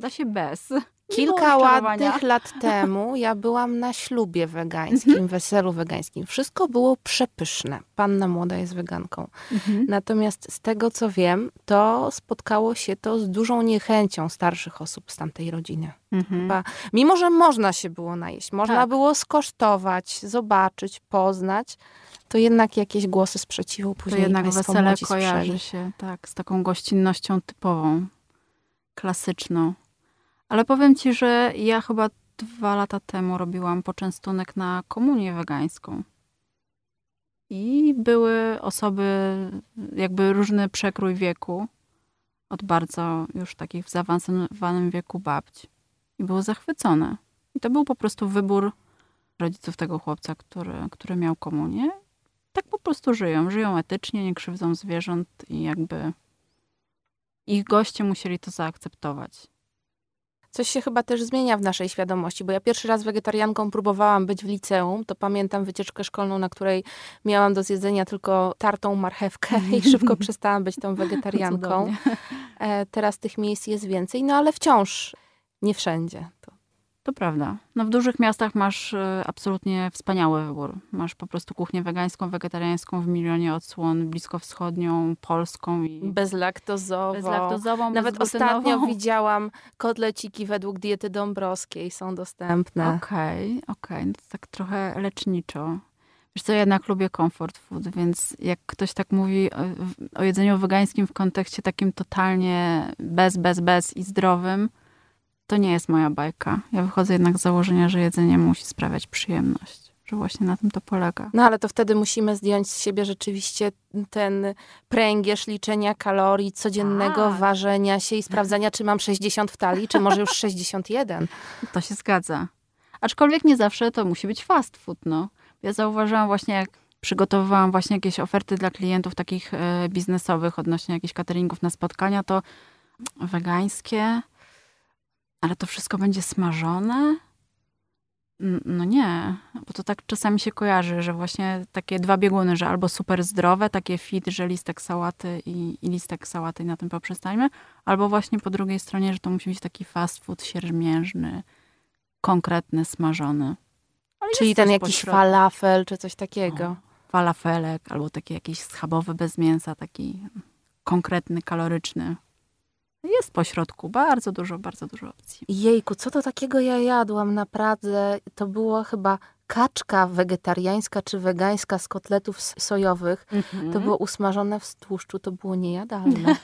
da się bez. [LAUGHS] Kilka ładnych lat [LAUGHS] temu ja byłam na ślubie wegańskim, Mhm. weselu wegańskim. Wszystko było przepyszne. Panna młoda jest weganką. Mhm. Natomiast z tego co wiem, to spotkało się to z dużą niechęcią starszych osób z tamtej rodziny. Mhm. Chyba- Mimo, że można się było najeść, można Tak. było skosztować, zobaczyć, poznać, to jednak jakieś głosy sprzeciwu To później jednak państwo wesele kojarzy się tak z taką gościnnością typową, klasyczną. Ale powiem ci, że ja chyba dwa lata temu robiłam poczęstunek na komunię wegańską. I były osoby, jakby różny przekrój wieku, od bardzo już takich w zaawansowanym wieku babć. I były zachwycone. I to był po prostu wybór rodziców tego chłopca, który, który miał komunię tak po prostu żyją. Żyją etycznie, nie krzywdzą zwierząt i jakby ich goście musieli to zaakceptować. Coś się chyba też zmienia w naszej świadomości, bo ja pierwszy raz wegetarianką próbowałam być w liceum, to pamiętam wycieczkę szkolną, na której miałam do zjedzenia tylko tartą marchewkę i [LAUGHS] szybko przestałam być tą wegetarianką. Cudownie. E, teraz tych miejsc jest więcej, no ale wciąż nie wszędzie. To To prawda. No w dużych miastach masz e, absolutnie wspaniały wybór. Masz po prostu kuchnię wegańską, wegetariańską w milionie odsłon, bliskowschodnią, polską i bezlaktozowo. bezlaktozową, Nawet ostatnio [LAUGHS] widziałam kotleciki według diety dąbrowskiej, są dostępne. Okej, okej. No to tak trochę leczniczo. Wiesz co, ja jednak lubię comfort food, więc jak ktoś tak mówi o, o jedzeniu wegańskim w kontekście takim totalnie bez, bez, bez i zdrowym, to nie jest moja bajka. Ja wychodzę jednak z założenia, że jedzenie musi sprawiać przyjemność. Że właśnie na tym to polega. No ale to wtedy musimy zdjąć z siebie rzeczywiście ten pręgierz liczenia kalorii, codziennego Tak. ważenia się i sprawdzania, czy mam 60 w talii, czy może już [LAUGHS] 61. To się zgadza. Aczkolwiek nie zawsze to musi być fast food, no. Ja zauważyłam właśnie, jak przygotowywałam właśnie jakieś oferty dla klientów takich e, biznesowych odnośnie jakichś cateringów na spotkania, to wegańskie, ale to wszystko będzie smażone? No nie, bo to tak czasami się kojarzy, że właśnie takie dwa bieguny, że albo super zdrowe, takie fit, że listek sałaty i, i listek sałaty i na tym poprzestańmy, albo właśnie po drugiej stronie, że to musi być taki fast food siermiężny, konkretny, smażony. Ale Czyli ten jakiś pośrodku. falafel, czy coś takiego. falafelek, albo taki jakiś schabowy bez mięsa, taki konkretny, kaloryczny. Jest pośrodku bardzo dużo, bardzo dużo opcji. Jejku, co to takiego ja jadłam na Pradze? To było chyba kaczka wegetariańska czy wegańska z kotletów sojowych. Mhm. To było usmażone w tłuszczu, to było niejadalne. [LAUGHS]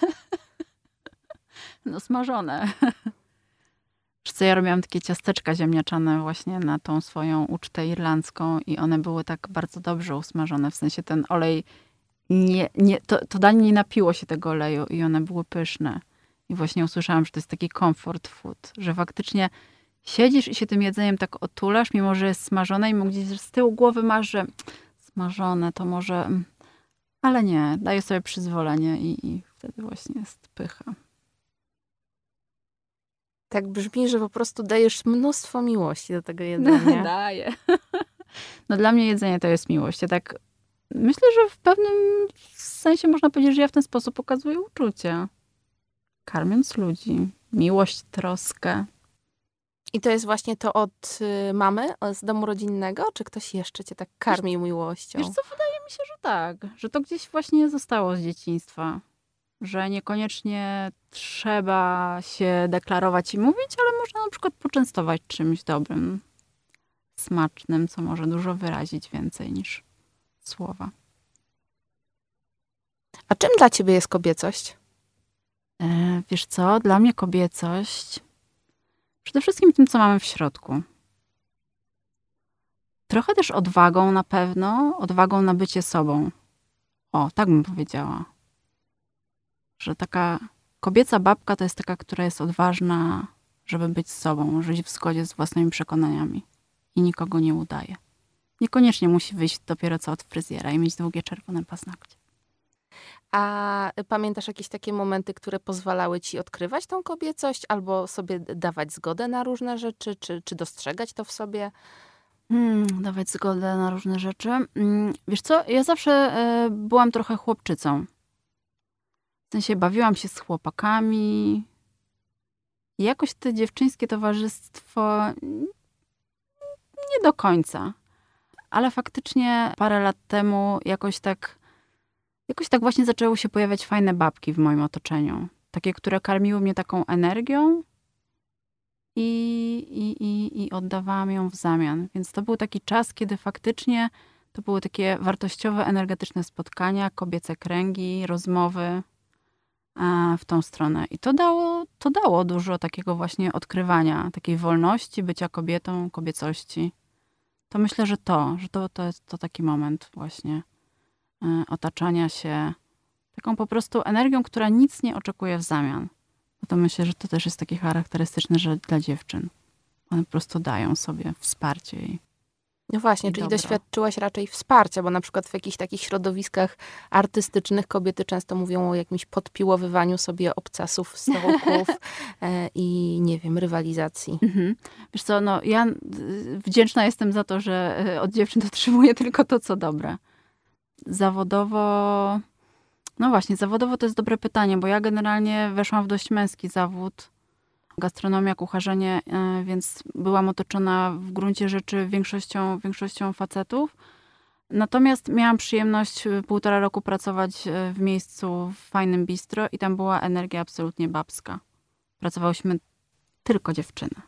No smażone. [LAUGHS] Co, ja robiłam takie ciasteczka ziemniaczane właśnie na tą swoją ucztę irlandzką i one były tak bardzo dobrze usmażone, w sensie ten olej, nie, nie, to, to danie nie napiło się tego oleju i one były pyszne. I właśnie usłyszałam, że to jest taki comfort food, że faktycznie siedzisz i się tym jedzeniem tak otulasz, mimo że jest smażone i gdzieś z tyłu głowy masz, że smażone to może... mm, Ale nie, daję sobie przyzwolenie i, i wtedy właśnie jest pycha. tak brzmi, że po prostu dajesz mnóstwo miłości do tego jedzenia. [LAUGHS] Daję. No dla mnie jedzenie to jest miłość. Ja tak myślę, że w pewnym sensie można powiedzieć, że ja w ten sposób pokazuję uczucie. Karmiąc ludzi. Miłość, troskę. I to jest właśnie to od y, mamy z domu rodzinnego, czy ktoś jeszcze cię tak karmił miłością? Wiesz co, wydaje mi się, że tak. Że to gdzieś właśnie zostało z dzieciństwa. że niekoniecznie trzeba się deklarować i mówić, ale można na przykład poczęstować czymś dobrym, smacznym, co może dużo wyrazić więcej niż słowa. A czym dla ciebie jest kobiecość? E, wiesz co, dla mnie kobiecość przede wszystkim tym, co mamy w środku. Trochę też odwagą na pewno, odwagą na bycie sobą. O, tak bym powiedziała. Że taka kobieca babka to jest taka, która jest odważna, żeby być sobą, żyć w zgodzie z własnymi przekonaniami i nikogo nie udaje. Niekoniecznie musi wyjść dopiero co od fryzjera i mieć długie czerwone paznokcie. A pamiętasz jakieś takie momenty, które pozwalały ci odkrywać tą kobiecość, albo sobie dawać zgodę na różne rzeczy, czy, czy dostrzegać to w sobie? Hmm, dawać zgodę na różne rzeczy. Hmm, wiesz co, ja zawsze y, byłam trochę chłopczycą. W sensie bawiłam się z chłopakami. I jakoś to dziewczyńskie towarzystwo nie do końca. Ale faktycznie parę lat temu jakoś tak jakoś tak właśnie zaczęły się pojawiać fajne babki w moim otoczeniu. Takie, które karmiły mnie taką energią i, i, i, i oddawałam ją w zamian. Więc to był taki czas, kiedy faktycznie to były takie wartościowe, energetyczne spotkania, kobiece kręgi, rozmowy w tą stronę. I to dało, to dało dużo takiego właśnie odkrywania, takiej wolności, bycia kobietą, kobiecości. To myślę, że to, że to, to jest to taki moment właśnie. Y, otaczania się taką po prostu energią, która nic nie oczekuje w zamian. Bo to myślę, że to też jest takie charakterystyczne, że dla dziewczyn. One po prostu dają sobie wsparcie i no właśnie, czyli dobro. doświadczyłaś raczej wsparcia, bo na przykład w jakichś takich środowiskach artystycznych kobiety często mówią o jakimś podpiłowywaniu sobie obcasów, stołków [LAUGHS] e, i nie wiem, rywalizacji. Mhm. Wiesz co, no ja wdzięczna jestem za to, że e, od dziewczyn otrzymuję tylko to, co dobre zawodowo. No właśnie, zawodowo to jest dobre pytanie, bo ja generalnie weszłam w dość męski zawód. Gastronomia, kucharzenie, e, więc byłam otoczona w gruncie rzeczy większością, większością facetów. Natomiast miałam przyjemność e, półtora roku pracować e, w miejscu w fajnym bistro i tam była energia absolutnie babska. Pracowałyśmy tylko dziewczyny.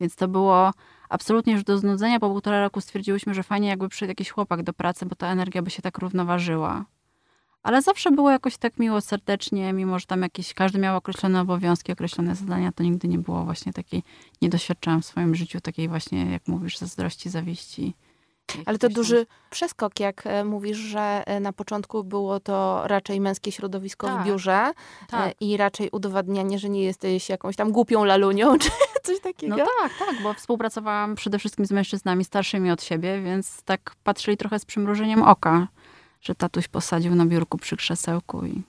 Więc to było absolutnie już do znudzenia. Po półtora roku stwierdziłyśmy, że fajnie jakby przyszedł jakiś chłopak do pracy, bo ta energia by się tak równoważyła. Ale zawsze było jakoś tak miło, serdecznie, mimo że tam jakieś, każdy miał określone obowiązki, określone zadania, to nigdy nie było właśnie takiej, nie doświadczałam w swoim życiu takiej właśnie, jak mówisz, zazdrości, zawiści. Ale to duży przeskok, jak e, mówisz, że e, na początku było to raczej męskie środowisko tak, w biurze e, tak. i raczej udowadnianie, że nie jesteś jakąś tam głupią lalunią, [LAUGHS] czy coś takiego. No tak, tak, bo współpracowałam przede wszystkim z mężczyznami starszymi od siebie, więc tak patrzyli trochę z przymrużeniem oka, że tatuś posadził na biurku przy krzesełku i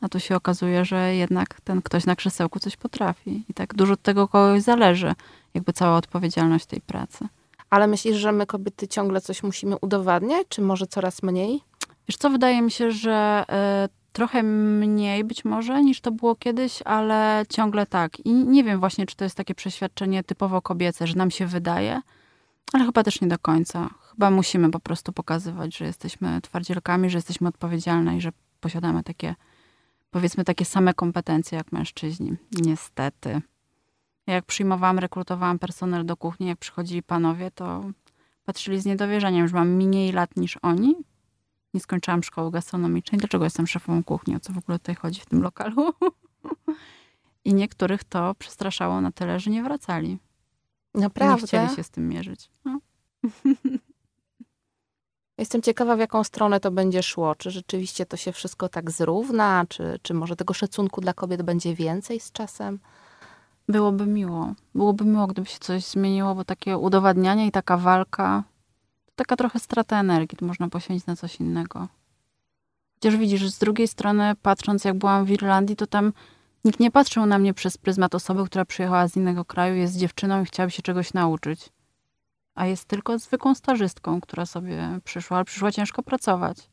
a tu się okazuje, że jednak ten ktoś na krzesełku coś potrafi. I tak dużo od tego kogoś zależy, jakby cała odpowiedzialność tej pracy. Ale myślisz, że my kobiety ciągle coś musimy udowadniać, czy może coraz mniej? Wiesz co, wydaje mi się, że y, trochę mniej być może niż to było kiedyś, ale ciągle tak. I nie wiem właśnie, czy to jest takie przeświadczenie typowo kobiece, że nam się wydaje, ale chyba też nie do końca. Chyba musimy po prostu pokazywać, że jesteśmy twardzielkami, że jesteśmy odpowiedzialne i że posiadamy takie, powiedzmy, takie same kompetencje jak mężczyźni. Niestety jak przyjmowałam, rekrutowałam personel do kuchni, jak przychodzili panowie, to patrzyli z niedowierzaniem, że mam mniej lat niż oni. Nie skończyłam szkoły gastronomicznej. Dlaczego jestem szefową kuchni? O co w ogóle tutaj chodzi w tym lokalu? [LAUGHS] I niektórych to przestraszało na tyle, że nie wracali. Naprawdę? Nie chcieli się z tym mierzyć. No. [LAUGHS] Jestem ciekawa, w jaką stronę to będzie szło. Czy rzeczywiście to się wszystko tak zrówna, czy, czy może tego szacunku dla kobiet będzie więcej z czasem? Byłoby miło. Byłoby miło, gdyby się coś zmieniło, bo takie udowadnianie i taka walka to taka trochę strata energii. To można poświęcić na coś innego. Chociaż widzisz, z drugiej strony, patrząc jak byłam w Irlandii, to tam nikt nie patrzył na mnie przez pryzmat osoby, która przyjechała z innego kraju, jest dziewczyną i chciałaby się czegoś nauczyć. A jest tylko zwykłą stażystką, która sobie przyszła, ale przyszła ciężko pracować.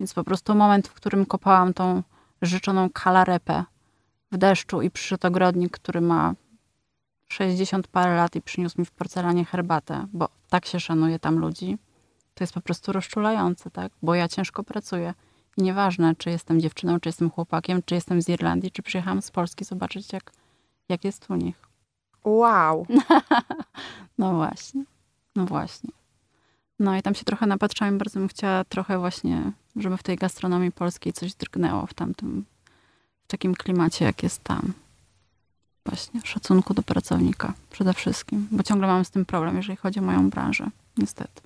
Więc po prostu moment, w którym kopałam tą życzoną kalarepę, w deszczu i przyszedł ogrodnik, który ma 60 parę lat i przyniósł mi w porcelanie herbatę, bo tak się szanuje tam ludzi, to jest po prostu rozczulające, tak? Bo ja ciężko pracuję I nieważne, czy jestem dziewczyną, czy jestem chłopakiem, czy jestem z Irlandii, czy przyjechałam z Polski zobaczyć, jak, jak jest u nich. Wow. [LAUGHS] no właśnie. No właśnie. No i tam się trochę napatrzałam, bardzo bym chciała trochę właśnie, żeby w tej gastronomii polskiej coś drgnęło w tamtym, takim klimacie, jak jest tam. Właśnie, szacunku do pracownika przede wszystkim, bo ciągle mam z tym problem, jeżeli chodzi o moją branżę, niestety.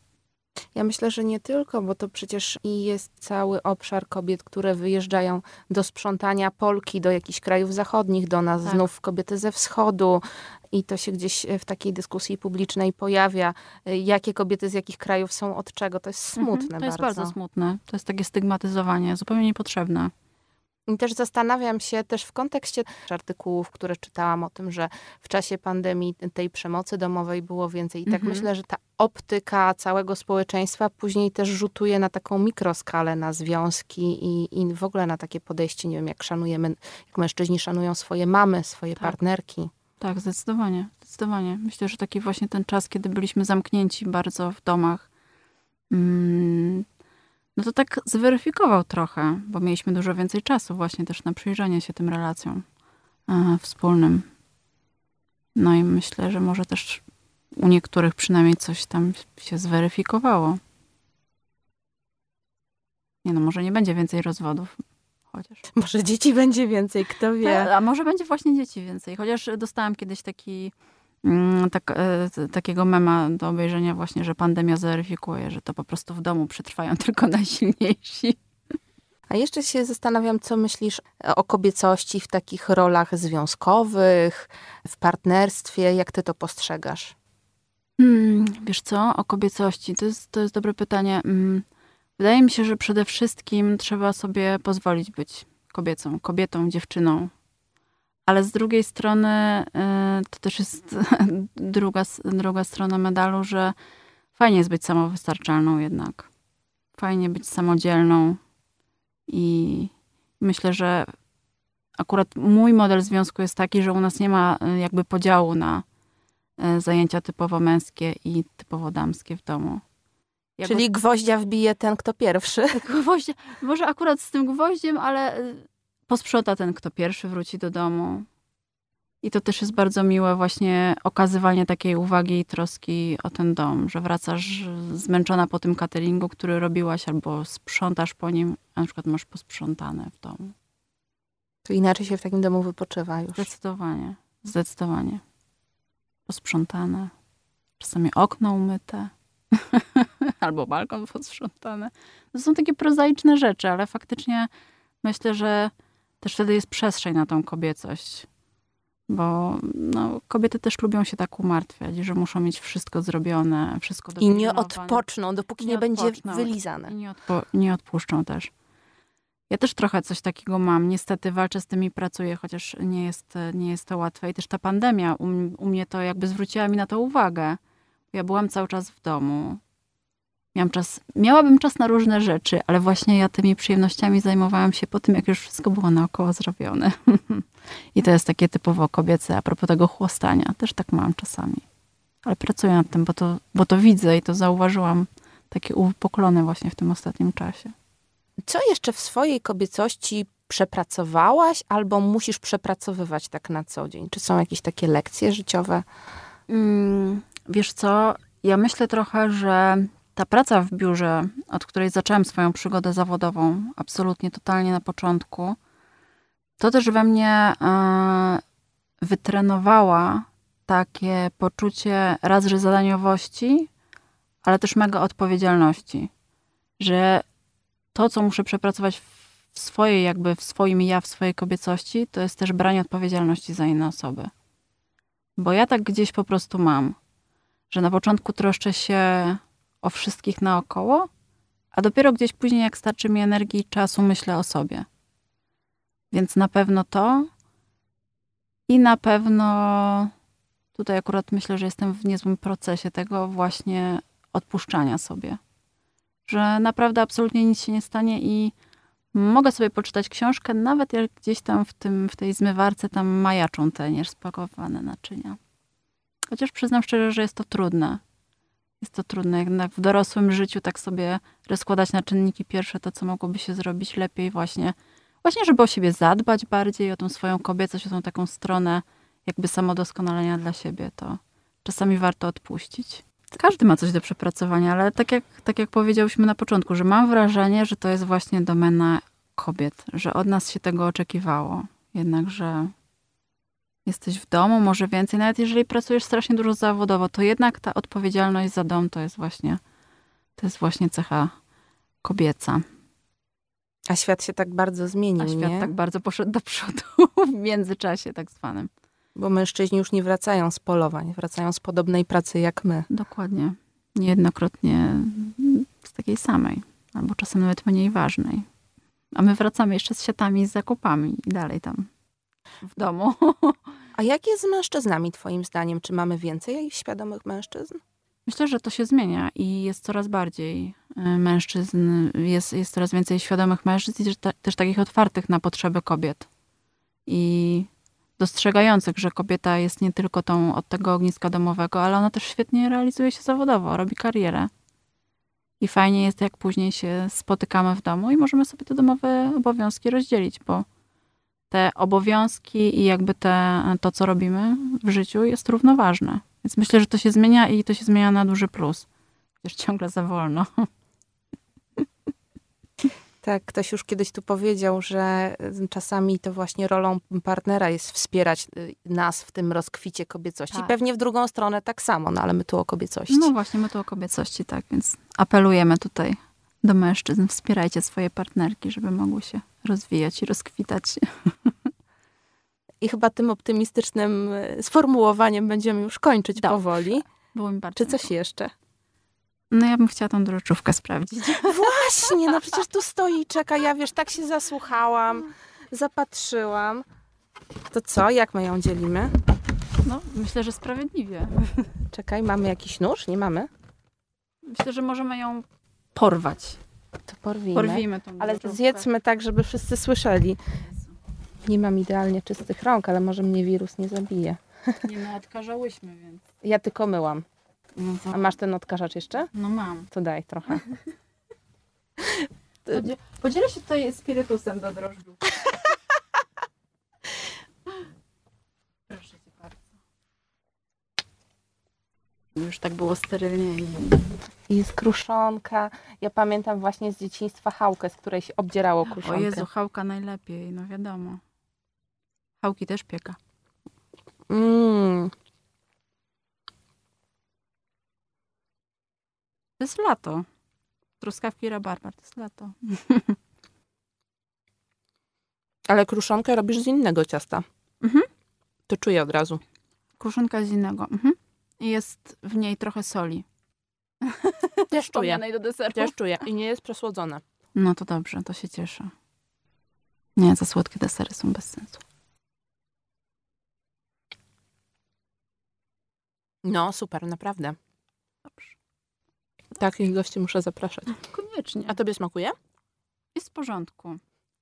Ja myślę, że nie tylko, bo to przecież i jest cały obszar kobiet, które wyjeżdżają do sprzątania Polki do jakichś krajów zachodnich, do nas, tak. znów kobiety ze wschodu. I to się gdzieś w takiej dyskusji publicznej pojawia, jakie kobiety z jakich krajów są od czego. To jest mhm, smutne mhm, To jest bardzo smutne. To jest takie stygmatyzowanie, zupełnie niepotrzebne. I też zastanawiam się też w kontekście artykułów, które czytałam o tym, że w czasie pandemii tej przemocy domowej było więcej. I tak mhm. myślę, że ta optyka całego społeczeństwa później też rzutuje na taką mikroskalę, na związki i, i w ogóle na takie podejście, nie wiem, jak szanujemy, jak mężczyźni szanują swoje mamy, swoje tak. partnerki. Tak, zdecydowanie, zdecydowanie. Myślę, że taki właśnie ten czas, kiedy byliśmy zamknięci bardzo w domach, mm, no to tak zweryfikował trochę, bo mieliśmy dużo więcej czasu właśnie też na przyjrzenie się tym relacjom e, wspólnym. No i myślę, że może też u niektórych przynajmniej coś tam się zweryfikowało. Nie no, może nie będzie więcej rozwodów. Chociaż. Może dzieci będzie więcej, kto wie. A, a może będzie właśnie dzieci więcej. Chociaż dostałam kiedyś taki tak, e, takiego mema do obejrzenia właśnie, że pandemia zweryfikuje, że to po prostu w domu przetrwają [LAUGHS] tylko najsilniejsi. A jeszcze się zastanawiam, co myślisz o kobiecości w takich rolach związkowych, w partnerstwie. Jak ty to postrzegasz? Hmm, wiesz co, o kobiecości? To jest, to jest dobre pytanie. Hmm, wydaje mi się, że przede wszystkim trzeba sobie pozwolić być kobiecą, kobietą, dziewczyną, ale z drugiej strony y, to też jest [LAUGHS] druga, druga strona medalu, że fajnie jest być samowystarczalną jednak. Fajnie być samodzielną i myślę, że akurat mój model związku jest taki, że u nas nie ma y, jakby podziału na y, zajęcia typowo męskie i typowo damskie w domu. Czyli gwoździa wbije ten, kto pierwszy. [LAUGHS] Gwoździa, może akurat z tym gwoździem, ale posprząta ten, kto pierwszy wróci do domu. I to też jest bardzo miłe właśnie okazywanie takiej uwagi i troski o ten dom, że wracasz zmęczona po tym cateringu, który robiłaś, albo sprzątasz po nim, a na przykład masz posprzątane w domu. To inaczej się w takim domu wypoczywa już. Zdecydowanie, zdecydowanie. Posprzątane. Czasami okno umyte. [LAUGHS] albo balkon posprzątany. To są takie prozaiczne rzeczy, ale faktycznie myślę, że też wtedy jest przestrzeń na tą kobiecość. Bo no, kobiety też lubią się tak umartwiać, że muszą mieć wszystko zrobione, wszystko I nie odpoczną, dopóki nie, nie będzie wylizane. I nie, odpo nie odpuszczą też. Ja też trochę coś takiego mam. Niestety walczę z tym i pracuję, chociaż nie jest, nie jest to łatwe. I też ta pandemia u, u mnie to jakby zwróciła mi na to uwagę. Ja byłam cały czas w domu. Miałam czas, miałabym czas na różne rzeczy, ale właśnie ja tymi przyjemnościami zajmowałam się po tym, jak już wszystko było naokoło zrobione. [LAUGHS] I to jest takie typowo kobiece, a propos tego chłostania. Też tak mam czasami. Ale pracuję nad tym, bo to, bo to widzę i to zauważyłam takie uwypuklone właśnie w tym ostatnim czasie. Co jeszcze w swojej kobiecości przepracowałaś albo musisz przepracowywać tak na co dzień? Czy są jakieś takie lekcje życiowe? Mm, wiesz co, ja myślę trochę, że ta praca w biurze, od której zaczęłam swoją przygodę zawodową, absolutnie, totalnie na początku, to też we mnie e, wytrenowała takie poczucie raz, że zadaniowości, ale też mega odpowiedzialności. Że to, co muszę przepracować w swojej, jakby w swoim ja, w swojej kobiecości, to jest też branie odpowiedzialności za inne osoby. Bo ja tak gdzieś po prostu mam, że na początku troszczę się o wszystkich naokoło, a dopiero gdzieś później, jak starczy mi energii i czasu, myślę o sobie. Więc na pewno to i na pewno tutaj akurat myślę, że jestem w niezłym procesie tego właśnie odpuszczania sobie. Że naprawdę absolutnie nic się nie stanie i mogę sobie poczytać książkę, nawet jak gdzieś tam w, tym, w tej zmywarce tam majaczą te niespakowane naczynia. Chociaż przyznam szczerze, że jest to trudne Jest to trudne. Jednak w dorosłym życiu tak sobie rozkładać na czynniki pierwsze to, co mogłoby się zrobić lepiej właśnie. Właśnie, żeby o siebie zadbać bardziej, o tą swoją kobiecość, o tą taką stronę jakby samodoskonalenia dla siebie, to czasami warto odpuścić. Każdy ma coś do przepracowania, ale tak jak, tak jak powiedziałyśmy na początku, że mam wrażenie, że to jest właśnie domena kobiet, że od nas się tego oczekiwało. Jednak, że jesteś w domu, może więcej, nawet jeżeli pracujesz strasznie dużo zawodowo, to jednak ta odpowiedzialność za dom to jest właśnie, to jest właśnie cecha kobieca. A świat się tak bardzo zmienił, A świat nie? tak bardzo poszedł do przodu [LAUGHS] w międzyczasie tak zwanym. Bo mężczyźni już nie wracają z polowań, wracają z podobnej pracy jak my. Dokładnie. Niejednokrotnie z takiej samej, albo czasem nawet mniej ważnej. A my wracamy jeszcze z siatami z zakupami i dalej tam w domu. A jak jest z mężczyznami, twoim zdaniem? Czy mamy więcej świadomych mężczyzn? Myślę, że to się zmienia i jest coraz bardziej y, mężczyzn, jest, jest coraz więcej świadomych mężczyzn i też, ta, też takich otwartych na potrzeby kobiet. I dostrzegających, że kobieta jest nie tylko tą od tego ogniska domowego, ale ona też świetnie realizuje się zawodowo, robi karierę. I fajnie jest, jak później się spotykamy w domu i możemy sobie te domowe obowiązki rozdzielić, bo te obowiązki i jakby te, to, co robimy w życiu jest równoważne. Więc myślę, że to się zmienia i to się zmienia na duży plus. Chociaż ciągle za wolno. Tak, ktoś już kiedyś tu powiedział, że czasami to właśnie rolą partnera jest wspierać y, nas w tym rozkwicie kobiecości. Tak. Pewnie w drugą stronę tak samo, no ale my tu o kobiecości. No właśnie, my tu o kobiecości, tak, więc apelujemy tutaj do mężczyzn. Wspierajcie swoje partnerki, żeby mogły się rozwijać i rozkwitać. I chyba tym optymistycznym y, sformułowaniem będziemy już kończyć Dobrze. powoli. Było mi bardzo Czy coś miło. jeszcze? No ja bym chciała tą drożdżówkę sprawdzić. [LAUGHS] Właśnie, no przecież tu stoi i czeka. Ja wiesz, tak się zasłuchałam, zapatrzyłam. To co, jak my ją dzielimy? No, myślę, że sprawiedliwie. Czekaj, mamy jakiś nóż? Nie mamy? Myślę, że możemy ją porwać. To porwijmy. Porwijmy tą Ale drożdżówkę. zjedzmy tak, żeby wszyscy słyszeli. Nie mam idealnie czystych rąk, ale może mnie wirus nie zabije. [LAUGHS] Nie no, odkarzałyśmy, więc... Ja tylko myłam. No, to... A masz ten odkażacz jeszcze? no mam. To daj trochę. [LAUGHS] Podzie- Podzielę się tutaj spirytusem do drożdżówki. Proszę cię bardzo. Już tak było sterylnie i... Kruszonka. Ja pamiętam właśnie z dzieciństwa chałkę, z której się obdzierało O kruszonkę. Jezu, chałka najlepiej, no wiadomo. Chałki też pieka. Mm. To jest lato. Truskawki rabarbar, to jest lato. [LAUGHS] Ale kruszonkę robisz z innego ciasta. Mhm. To czuję od razu. Kruszynka z innego. Mhm. Jest w niej trochę soli. [LAUGHS] Też czuję. Do. Też czuję. I nie jest przesłodzone. No to dobrze, to się cieszę. Nie, za słodkie desery są bez sensu. No, super, naprawdę. Dobrze. Takich gości muszę zapraszać. Koniecznie. A tobie smakuje? Jest w porządku.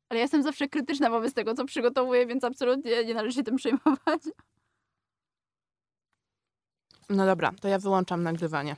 Ale ja jestem zawsze krytyczna wobec tego, co przygotowuję, więc absolutnie nie należy się tym przejmować. No dobra, to ja wyłączam nagrywanie.